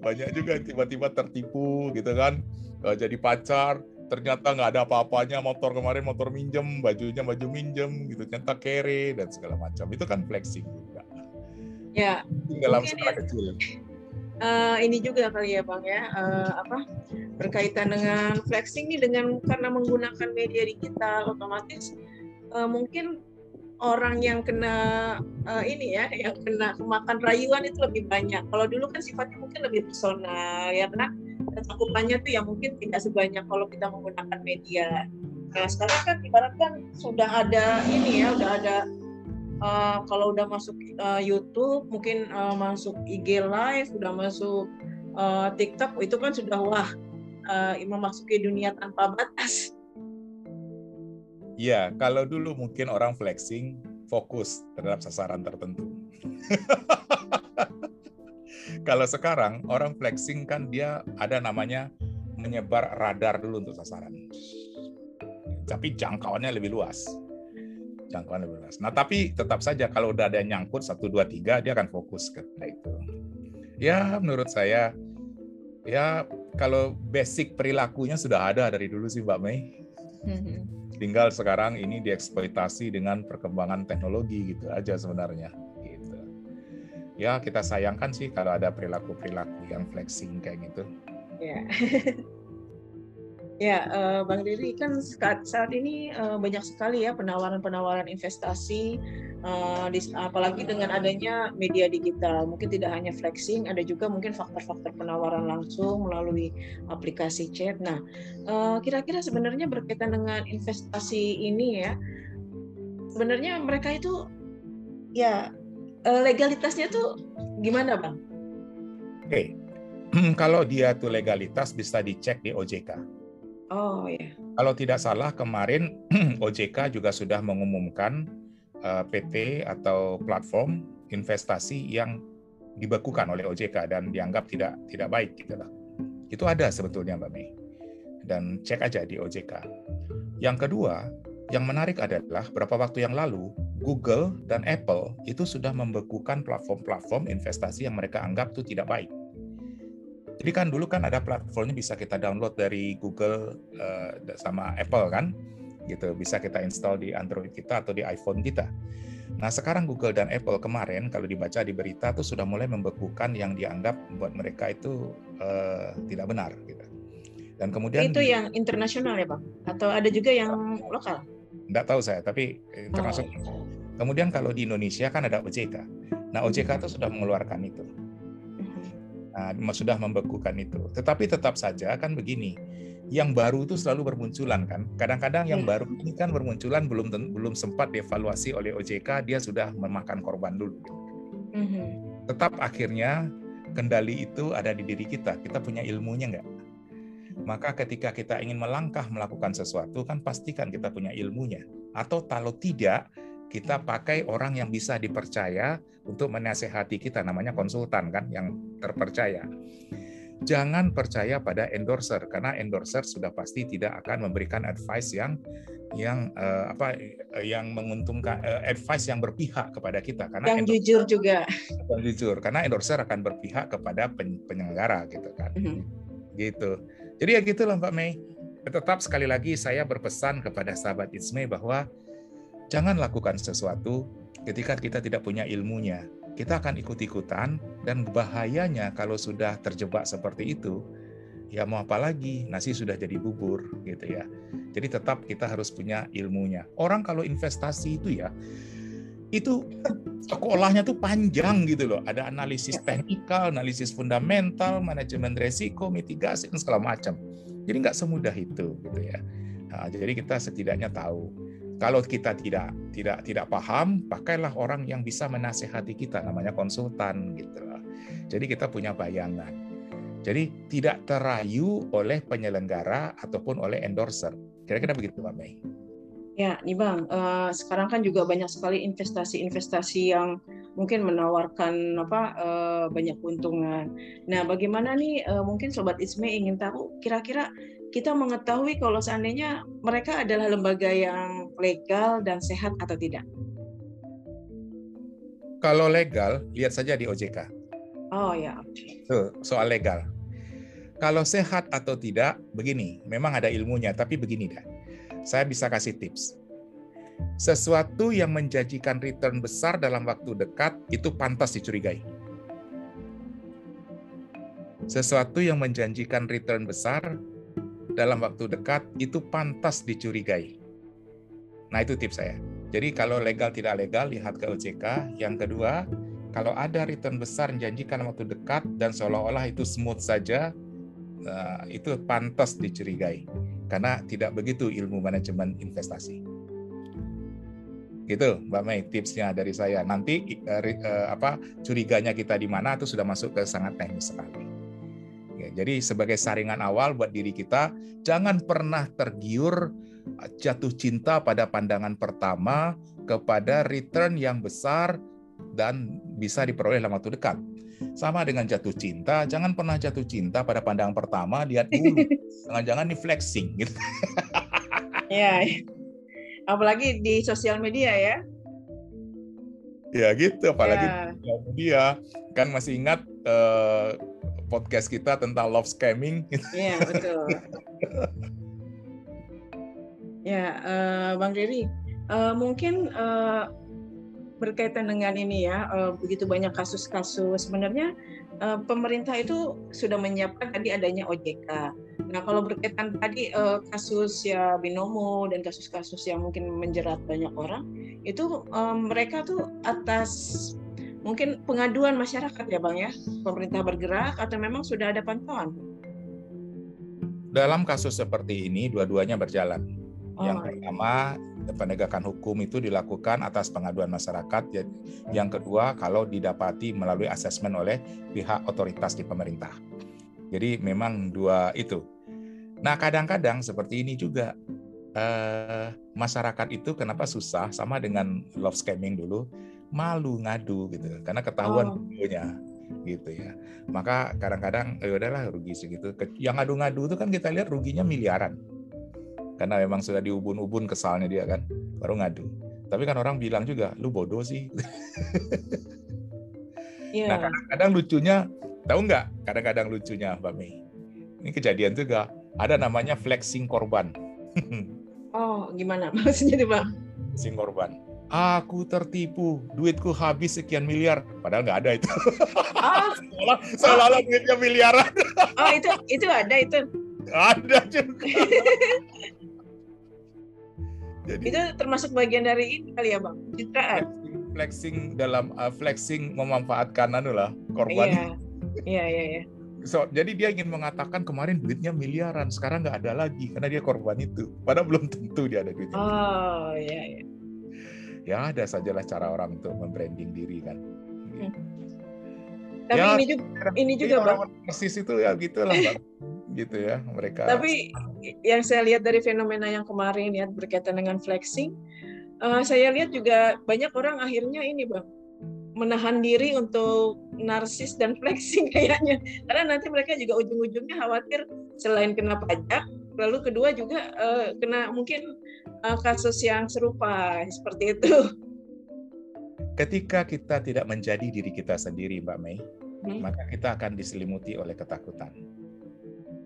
banyak juga tiba-tiba tertipu gitu kan, jadi pacar, ternyata nggak ada apa-apanya motor kemarin motor minjem, bajunya baju minjem gitu, ternyata kere dan segala macam. Itu kan flexing juga. Ya. Dalam skala ya. kecil uh, ini juga kali ya bang ya uh, apa berkaitan dengan flexing ini dengan karena menggunakan media digital otomatis uh, mungkin orang yang kena uh, ini ya yang kena kemakan rayuan itu lebih banyak kalau dulu kan sifatnya mungkin lebih personal ya karena cakupannya tuh ya mungkin tidak sebanyak kalau kita menggunakan media nah sekarang kan ibaratkan sudah ada ini ya sudah ada uh, kalau udah masuk uh, YouTube mungkin uh, masuk IG live udah masuk uh, TikTok itu kan sudah wah uh, memasuki dunia tanpa batas. Iya, kalau dulu mungkin orang flexing fokus terhadap sasaran tertentu. kalau sekarang orang flexing kan dia ada namanya menyebar radar dulu untuk sasaran. Tapi jangkauannya lebih luas jangkauan lebih luas. Nah, tapi tetap saja kalau udah ada yang nyangkut satu dua tiga dia akan fokus ke itu. Ya, menurut saya ya kalau basic perilakunya sudah ada dari dulu sih Mbak Mei. Mm-hmm. Tinggal sekarang ini dieksploitasi dengan perkembangan teknologi gitu aja sebenarnya. Gitu. Ya kita sayangkan sih kalau ada perilaku-perilaku yang flexing kayak gitu. Yeah. Ya, uh, Bang Riri kan saat, saat ini uh, banyak sekali ya penawaran-penawaran investasi, uh, di, apalagi dengan adanya media digital. Mungkin tidak hanya flexing, ada juga mungkin faktor-faktor penawaran langsung melalui aplikasi chat. Nah, uh, kira-kira sebenarnya berkaitan dengan investasi ini ya, sebenarnya mereka itu ya legalitasnya tuh gimana, Bang? Oke, okay. kalau dia tuh legalitas bisa dicek di OJK Oh ya. Kalau tidak salah kemarin OJK juga sudah mengumumkan uh, eh, PT atau platform investasi yang dibekukan oleh OJK dan dianggap tidak tidak baik gitu. Itu ada sebetulnya Mbak Mei. Dan cek aja di OJK. Yang kedua, yang menarik adalah beberapa waktu yang lalu Google dan Apple itu sudah membekukan platform-platform investasi yang mereka anggap itu tidak baik. Jadi kan dulu kan ada platformnya bisa kita download dari Google uh, sama Apple kan, gitu bisa kita install di Android kita atau di iPhone kita. Nah sekarang Google dan Apple kemarin kalau dibaca di berita tuh sudah mulai membekukan yang dianggap buat mereka itu uh, tidak benar gitu. Dan kemudian itu yang internasional ya bang? Atau ada juga yang lokal? Tidak tahu saya, tapi internasional. Oh. Kemudian kalau di Indonesia kan ada OJK. Nah OJK itu sudah mengeluarkan itu Nah, sudah membekukan itu. Tetapi tetap saja kan begini, yang baru itu selalu bermunculan kan. Kadang-kadang yang iya. baru ini kan bermunculan belum belum sempat dievaluasi oleh OJK, dia sudah memakan korban dulu. Mm-hmm. Tetap akhirnya kendali itu ada di diri kita. Kita punya ilmunya nggak? Maka ketika kita ingin melangkah melakukan sesuatu kan pastikan kita punya ilmunya. Atau kalau tidak, kita pakai orang yang bisa dipercaya untuk menasehati kita namanya konsultan kan yang terpercaya. Jangan percaya pada endorser karena endorser sudah pasti tidak akan memberikan advice yang yang uh, apa yang menguntungkan uh, advice yang berpihak kepada kita karena yang jujur juga yang jujur karena endorser akan berpihak kepada penyelenggara gitu kan mm -hmm. gitu jadi ya gitulah Mbak Mei tetap sekali lagi saya berpesan kepada sahabat Ismay bahwa Jangan lakukan sesuatu ketika kita tidak punya ilmunya. Kita akan ikut-ikutan dan bahayanya kalau sudah terjebak seperti itu, ya mau apa lagi, nasi sudah jadi bubur gitu ya. Jadi tetap kita harus punya ilmunya. Orang kalau investasi itu ya, itu sekolahnya tuh panjang gitu loh. Ada analisis ya. teknikal, analisis fundamental, manajemen resiko, mitigasi dan segala macam. Jadi nggak semudah itu gitu ya. Nah, jadi kita setidaknya tahu. Kalau kita tidak tidak tidak paham, pakailah orang yang bisa menasehati kita, namanya konsultan gitu. Jadi kita punya bayangan. Jadi tidak terayu oleh penyelenggara ataupun oleh endorser. Kira-kira begitu, Mbak Mei. Ya, nih Bang, uh, sekarang kan juga banyak sekali investasi-investasi yang mungkin menawarkan apa uh, banyak keuntungan. Nah, bagaimana nih uh, mungkin Sobat Isme ingin tahu kira-kira kita mengetahui kalau seandainya mereka adalah lembaga yang legal dan sehat atau tidak? Kalau legal, lihat saja di OJK. Oh ya. Tuh, soal legal. Kalau sehat atau tidak, begini, memang ada ilmunya, tapi begini dah. Saya bisa kasih tips. Sesuatu yang menjanjikan return besar dalam waktu dekat itu pantas dicurigai. Sesuatu yang menjanjikan return besar dalam waktu dekat itu pantas dicurigai. Nah, itu tips saya. Jadi kalau legal tidak legal lihat ke OJK. Yang kedua, kalau ada return besar menjanjikan waktu dekat dan seolah-olah itu smooth saja, eh, itu pantas dicurigai karena tidak begitu ilmu manajemen investasi. Gitu, Mbak Mei, tipsnya dari saya. Nanti eh, eh, apa curiganya kita di mana itu sudah masuk ke sangat teknis sekali. Ya, jadi sebagai saringan awal buat diri kita, jangan pernah tergiur jatuh cinta pada pandangan pertama kepada return yang besar dan bisa diperoleh dalam waktu dekat. Sama dengan jatuh cinta, jangan pernah jatuh cinta pada pandangan pertama, lihat dulu. Jangan-jangan ini flexing gitu. Ya, apalagi di sosial media ya. Ya gitu, apalagi ya. di sosial media. Kan masih ingat uh, podcast kita tentang love scamming. Iya, betul. Ya, uh, Bang Riri, uh, mungkin uh, berkaitan dengan ini ya, uh, begitu banyak kasus-kasus. Sebenarnya uh, pemerintah itu sudah menyiapkan tadi adanya OJK. Nah, kalau berkaitan tadi uh, kasus ya binomo dan kasus-kasus yang mungkin menjerat banyak orang, itu um, mereka tuh atas mungkin pengaduan masyarakat ya, Bang ya, pemerintah bergerak atau memang sudah ada pantauan? Dalam kasus seperti ini, dua-duanya berjalan yang oh, iya. pertama, penegakan hukum itu dilakukan atas pengaduan masyarakat. Yang kedua, kalau didapati melalui asesmen oleh pihak otoritas di pemerintah. Jadi memang dua itu. Nah, kadang-kadang seperti ini juga eh, masyarakat itu kenapa susah sama dengan love scamming dulu malu ngadu gitu. Karena ketahuan oh. videonya gitu ya. Maka kadang-kadang ya udahlah rugi segitu. Yang ngadu-ngadu itu kan kita lihat ruginya miliaran. Karena memang sudah diubun-ubun kesalnya dia kan baru ngadu. Tapi kan orang bilang juga lu bodoh sih. Yeah. nah kadang-kadang lucunya tahu nggak? Kadang-kadang lucunya Mbak Mei. Ini kejadian juga ada namanya flexing korban. Oh gimana maksudnya tuh Bang flexing korban aku tertipu, duitku habis sekian miliar, padahal nggak ada itu. Ah. seolah-olah duitnya miliaran. oh itu itu ada itu. Ada juga. Jadi, itu termasuk bagian dari ini kali ya bang, citraan. Flexing, dalam uh, flexing memanfaatkan anu lah korban. Iya, iya, iya. iya. So, jadi dia ingin mengatakan kemarin duitnya miliaran, sekarang nggak ada lagi karena dia korban itu. Padahal belum tentu dia ada duitnya. Oh, iya, iya. Ya ada sajalah cara orang untuk membranding diri kan. Hmm. Tapi ya, ini juga, ini juga bang. Persis itu ya gitulah bang gitu ya mereka. Tapi yang saya lihat dari fenomena yang kemarin ya berkaitan dengan flexing, uh, saya lihat juga banyak orang akhirnya ini bang menahan diri untuk narsis dan flexing kayaknya karena nanti mereka juga ujung-ujungnya khawatir selain kena pajak lalu kedua juga uh, kena mungkin uh, kasus yang serupa seperti itu ketika kita tidak menjadi diri kita sendiri Mbak Mei hmm. maka kita akan diselimuti oleh ketakutan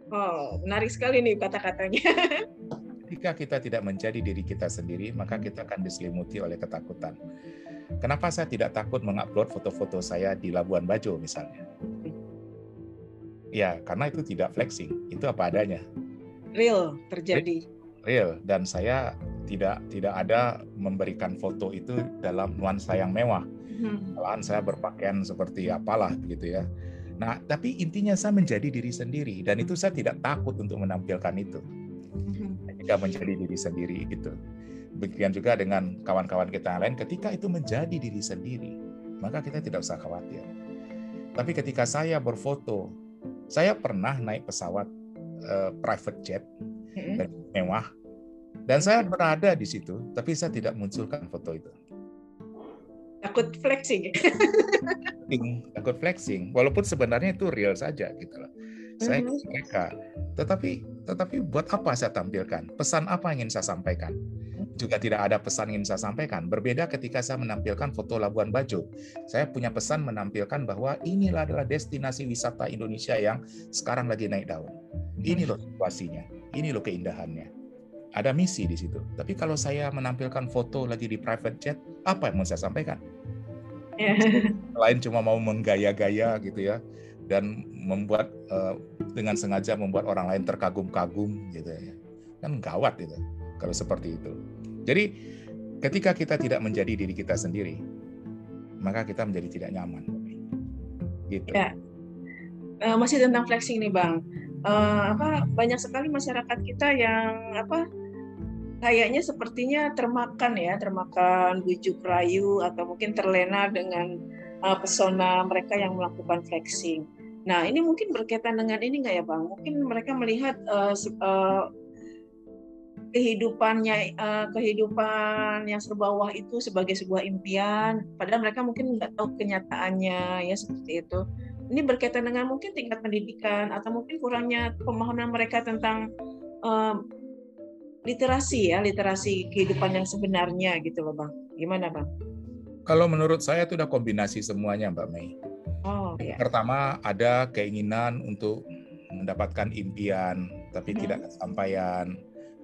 Oh, menarik sekali nih kata-katanya. Ketika kita tidak menjadi diri kita sendiri, maka kita akan diselimuti oleh ketakutan. Kenapa saya tidak takut mengupload foto-foto saya di Labuan Bajo misalnya? Ya, karena itu tidak flexing, itu apa adanya. Real terjadi. Real dan saya tidak tidak ada memberikan foto itu dalam nuansa yang mewah. Hmm. Malahan saya berpakaian seperti apalah gitu ya Nah, tapi intinya saya menjadi diri sendiri dan itu saya tidak takut untuk menampilkan itu. Ketika mhm. menjadi diri sendiri itu. Begitu juga dengan kawan-kawan kita yang lain, ketika itu menjadi diri sendiri, maka kita tidak usah khawatir. Tapi ketika saya berfoto, saya pernah naik pesawat uh, private jet dan mewah, dan saya berada di situ, tapi saya tidak munculkan foto itu. Takut flexing. Takut flexing. Walaupun sebenarnya itu real saja gitu loh. Saya mm mereka. Tetapi tetapi buat apa saya tampilkan? Pesan apa yang ingin saya sampaikan? Juga tidak ada pesan yang saya sampaikan. Berbeda ketika saya menampilkan foto Labuan Bajo. Saya punya pesan menampilkan bahwa inilah adalah destinasi wisata Indonesia yang sekarang lagi naik daun. Ini loh situasinya, ini loh keindahannya. Ada misi di situ. Tapi kalau saya menampilkan foto lagi di private jet, apa yang mau saya sampaikan? Yeah. Lain cuma mau menggaya-gaya gitu ya dan membuat uh, dengan sengaja membuat orang lain terkagum-kagum gitu ya. Kan gawat itu kalau seperti itu. Jadi ketika kita tidak menjadi diri kita sendiri, maka kita menjadi tidak nyaman. Gitu. Ya. Uh, masih tentang flexing nih bang. Uh, apa banyak sekali masyarakat kita yang apa kayaknya sepertinya termakan ya, termakan bujuk rayu atau mungkin terlena dengan uh, pesona mereka yang melakukan flexing. Nah ini mungkin berkaitan dengan ini nggak ya bang? Mungkin mereka melihat uh, uh, kehidupannya kehidupan yang serba wah itu sebagai sebuah impian padahal mereka mungkin nggak tahu kenyataannya ya seperti itu ini berkaitan dengan mungkin tingkat pendidikan atau mungkin kurangnya pemahaman mereka tentang uh, literasi ya literasi kehidupan yang sebenarnya gitu loh bang gimana bang kalau menurut saya itu udah kombinasi semuanya mbak Mei oh, ya. pertama ada keinginan untuk mendapatkan impian tapi hmm. tidak kesampaian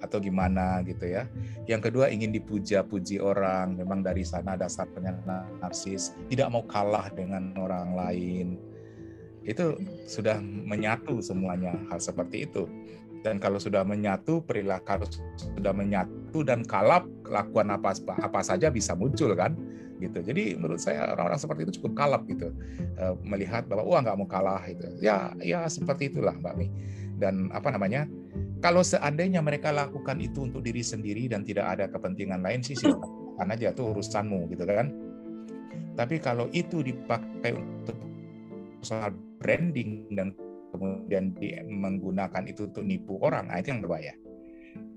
atau gimana gitu ya. Yang kedua ingin dipuja-puji orang, memang dari sana dasarnya narsis, tidak mau kalah dengan orang lain. Itu sudah menyatu semuanya hal seperti itu. Dan kalau sudah menyatu, perilaku sudah menyatu dan kalap, kelakuan apa apa saja bisa muncul kan, gitu. Jadi menurut saya orang-orang seperti itu cukup kalap gitu, eh, melihat bahwa wah nggak mau kalah itu. Ya, ya seperti itulah Mbak Mi. Dan apa namanya? Kalau seandainya mereka lakukan itu untuk diri sendiri dan tidak ada kepentingan lain sih silakan aja tuh urusanmu gitu kan. Tapi kalau itu dipakai untuk soal branding dan kemudian di, menggunakan itu untuk nipu orang, nah itu yang berbahaya.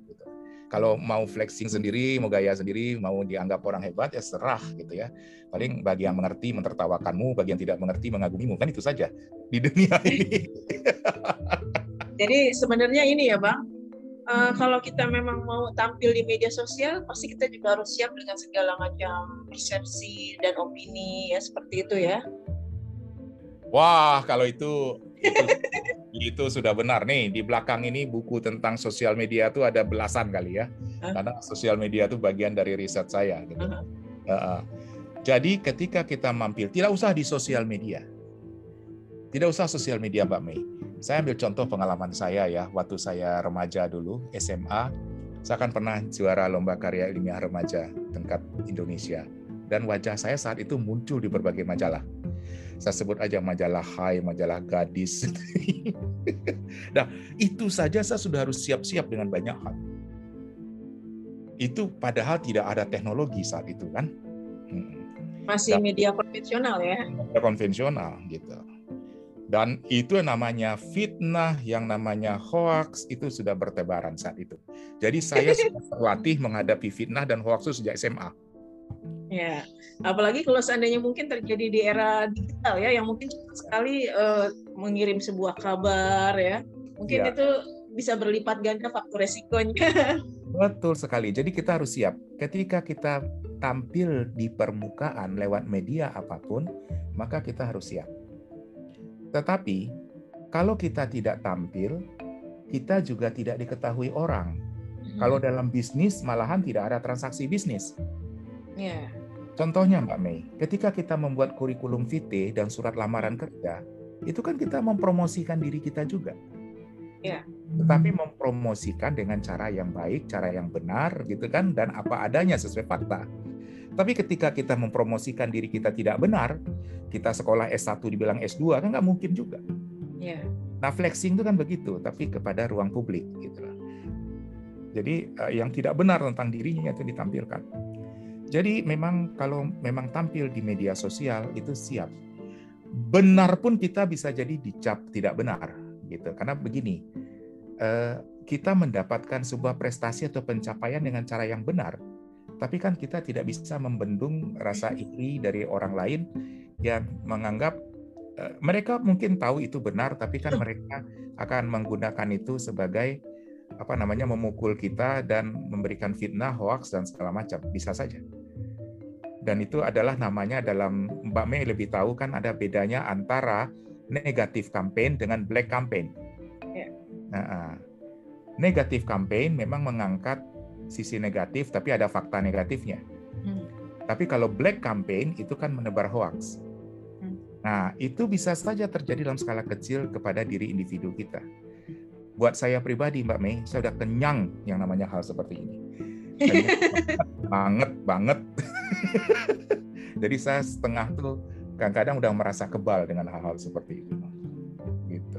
Gitu. Kalau mau flexing sendiri, mau gaya sendiri, mau dianggap orang hebat ya serah gitu ya. Paling bagi yang mengerti mentertawakanmu, bagi yang tidak mengerti mengagumimu kan itu saja di dunia ini. Jadi sebenarnya ini ya bang, uh, kalau kita memang mau tampil di media sosial, pasti kita juga harus siap dengan segala macam persepsi dan opini ya seperti itu ya. Wah kalau itu itu, itu sudah benar nih di belakang ini buku tentang sosial media itu ada belasan kali ya, huh? karena sosial media itu bagian dari riset saya. Gitu. Uh -huh. uh, uh. Jadi ketika kita mampir, tidak usah di sosial media, tidak usah sosial media Mbak Mei saya ambil contoh pengalaman saya ya, waktu saya remaja dulu, SMA, saya kan pernah juara lomba karya ilmiah remaja tingkat Indonesia. Dan wajah saya saat itu muncul di berbagai majalah. Saya sebut aja majalah Hai, majalah Gadis. nah, itu saja saya sudah harus siap-siap dengan banyak hal. Itu padahal tidak ada teknologi saat itu kan. Masih media konvensional ya. Media konvensional gitu. Dan itu namanya fitnah, yang namanya hoax itu sudah bertebaran saat itu. Jadi saya sudah terlatih menghadapi fitnah dan hoax itu sejak SMA. Ya, apalagi kalau seandainya mungkin terjadi di era digital ya, yang mungkin cepat sekali uh, mengirim sebuah kabar ya, mungkin ya. itu bisa berlipat ganda faktor resikonya. Betul sekali. Jadi kita harus siap. Ketika kita tampil di permukaan lewat media apa pun, maka kita harus siap tetapi kalau kita tidak tampil, kita juga tidak diketahui orang. Hmm. Kalau dalam bisnis malahan tidak ada transaksi bisnis. Yeah. Contohnya Mbak Mei, ketika kita membuat kurikulum vitae dan surat lamaran kerja, itu kan kita mempromosikan diri kita juga. Yeah. Tetapi mempromosikan dengan cara yang baik, cara yang benar gitu kan dan apa adanya sesuai fakta. Tapi ketika kita mempromosikan diri kita tidak benar, kita sekolah S1 dibilang S2 kan nggak mungkin juga. Yeah. Nah flexing itu kan begitu, tapi kepada ruang publik gitu. Jadi eh, yang tidak benar tentang dirinya itu ditampilkan. Jadi memang kalau memang tampil di media sosial itu siap. Benar pun kita bisa jadi dicap tidak benar gitu. Karena begini, eh, kita mendapatkan sebuah prestasi atau pencapaian dengan cara yang benar tapi kan kita tidak bisa membendung rasa iri dari orang lain yang menganggap uh, mereka mungkin tahu itu benar, tapi kan mereka akan menggunakan itu sebagai apa namanya memukul kita dan memberikan fitnah, hoax dan segala macam. Bisa saja. Dan itu adalah namanya dalam Mbak Mei lebih tahu kan ada bedanya antara negatif campaign dengan black campaign. Ya. Nah, negatif campaign memang mengangkat sisi negatif tapi ada fakta negatifnya. Hmm. Tapi kalau black campaign itu kan menebar hoax. Hmm. Nah, itu bisa saja terjadi dalam skala kecil kepada diri individu kita buat saya pribadi Mbak Mei, saya udah kenyang yang namanya hal seperti ini. Banget banget. Jadi saya setengah tuh kadang-kadang udah merasa kebal dengan hal-hal seperti itu. Gitu.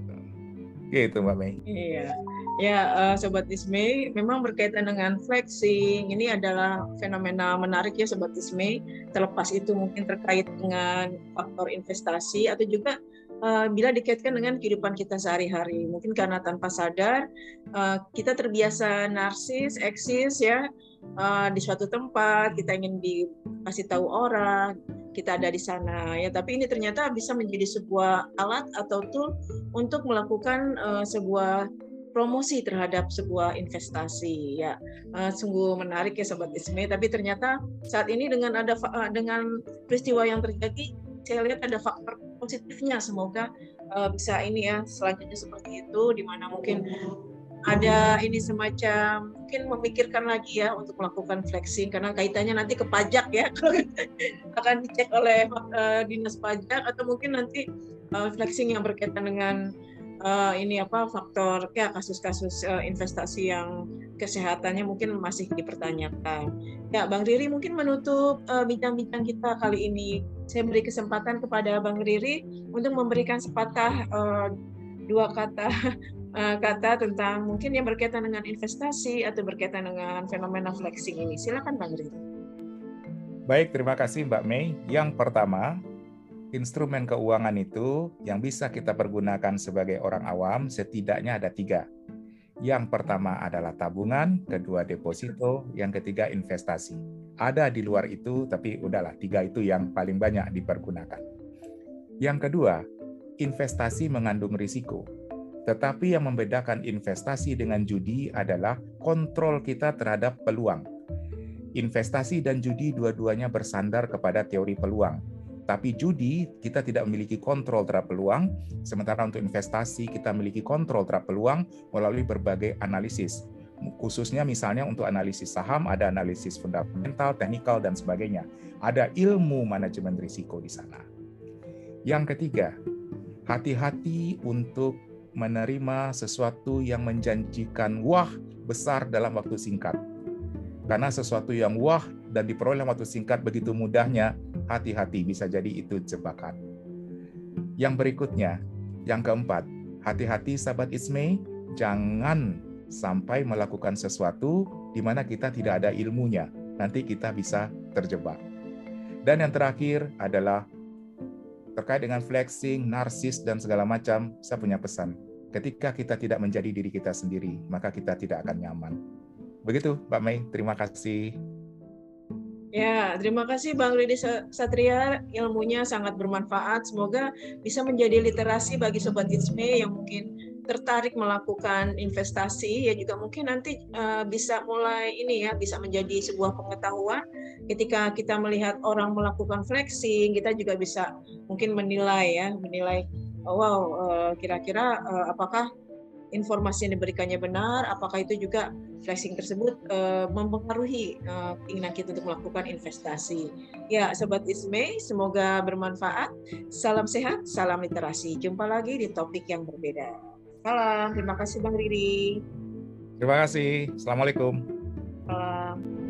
Gitu Mbak Mei. Iya. Ya, uh, Sobat Isme, memang berkaitan dengan flexing, ini adalah fenomena menarik ya Sobat Isme, terlepas itu mungkin terkait dengan faktor investasi atau juga uh, bila dikaitkan dengan kehidupan kita sehari-hari. Mungkin karena tanpa sadar uh, kita terbiasa narsis, eksis ya uh, di suatu tempat, kita ingin dikasih tahu orang, kita ada di sana ya. Tapi ini ternyata bisa menjadi sebuah alat atau tool untuk melakukan uh, sebuah promosi terhadap sebuah investasi ya. Uh, sungguh menarik ya sobat Isme. Tapi ternyata saat ini dengan ada uh, dengan peristiwa yang terjadi saya lihat ada faktor positifnya. Semoga uh, bisa ini ya selanjutnya seperti itu di mana mungkin ada ini semacam mungkin memikirkan lagi ya untuk melakukan flexing karena kaitannya nanti ke pajak ya akan dicek oleh uh, dinas pajak atau mungkin nanti uh, flexing yang berkaitan dengan uh, ini apa faktor ya kasus-kasus uh, investasi yang kesehatannya mungkin masih dipertanyakan. Ya, Bang Riri mungkin menutup bincang bincang-bincang kita kali ini. Saya beri kesempatan kepada Bang Riri untuk memberikan sepatah uh, dua kata kata tentang mungkin yang berkaitan dengan investasi atau berkaitan dengan fenomena flexing ini. Silakan Bang Riri. Baik, terima kasih Mbak Mei. Yang pertama, instrumen keuangan itu yang bisa kita pergunakan sebagai orang awam setidaknya ada tiga. Yang pertama adalah tabungan, kedua deposito, yang ketiga investasi. Ada di luar itu, tapi udahlah tiga itu yang paling banyak dipergunakan. Yang kedua, investasi mengandung risiko. Tetapi yang membedakan investasi dengan judi adalah kontrol kita terhadap peluang. Investasi dan judi dua-duanya bersandar kepada teori peluang tapi judi kita tidak memiliki kontrol terhadap peluang, sementara untuk investasi kita memiliki kontrol terhadap peluang melalui berbagai analisis. Khususnya misalnya untuk analisis saham ada analisis fundamental, teknikal dan sebagainya. Ada ilmu manajemen risiko di sana. Yang ketiga, hati-hati untuk menerima sesuatu yang menjanjikan wah besar dalam waktu singkat. Karena sesuatu yang wah dan diperoleh waktu singkat begitu mudahnya, hati-hati bisa jadi itu jebakan. Yang berikutnya, yang keempat, hati-hati sahabat Isme, jangan sampai melakukan sesuatu di mana kita tidak ada ilmunya. Nanti kita bisa terjebak. Dan yang terakhir adalah terkait dengan flexing, narsis, dan segala macam, saya punya pesan. Ketika kita tidak menjadi diri kita sendiri, maka kita tidak akan nyaman. Begitu, Mbak Mei. Terima kasih. Ya, terima kasih Bang Rudi Satria. Ilmunya sangat bermanfaat. Semoga bisa menjadi literasi bagi Sobat Itsme yang mungkin tertarik melakukan investasi ya juga mungkin nanti uh, bisa mulai ini ya bisa menjadi sebuah pengetahuan ketika kita melihat orang melakukan flexing kita juga bisa mungkin menilai ya menilai oh, wow uh, kira-kira uh, apakah informasi yang diberikannya benar, apakah itu juga flashing tersebut uh, mempengaruhi uh, keinginan kita untuk melakukan investasi. Ya, Sobat Isme, semoga bermanfaat. Salam sehat, salam literasi. Jumpa lagi di topik yang berbeda. Salam, terima kasih Bang Riri. Terima kasih. Assalamualaikum. Salam.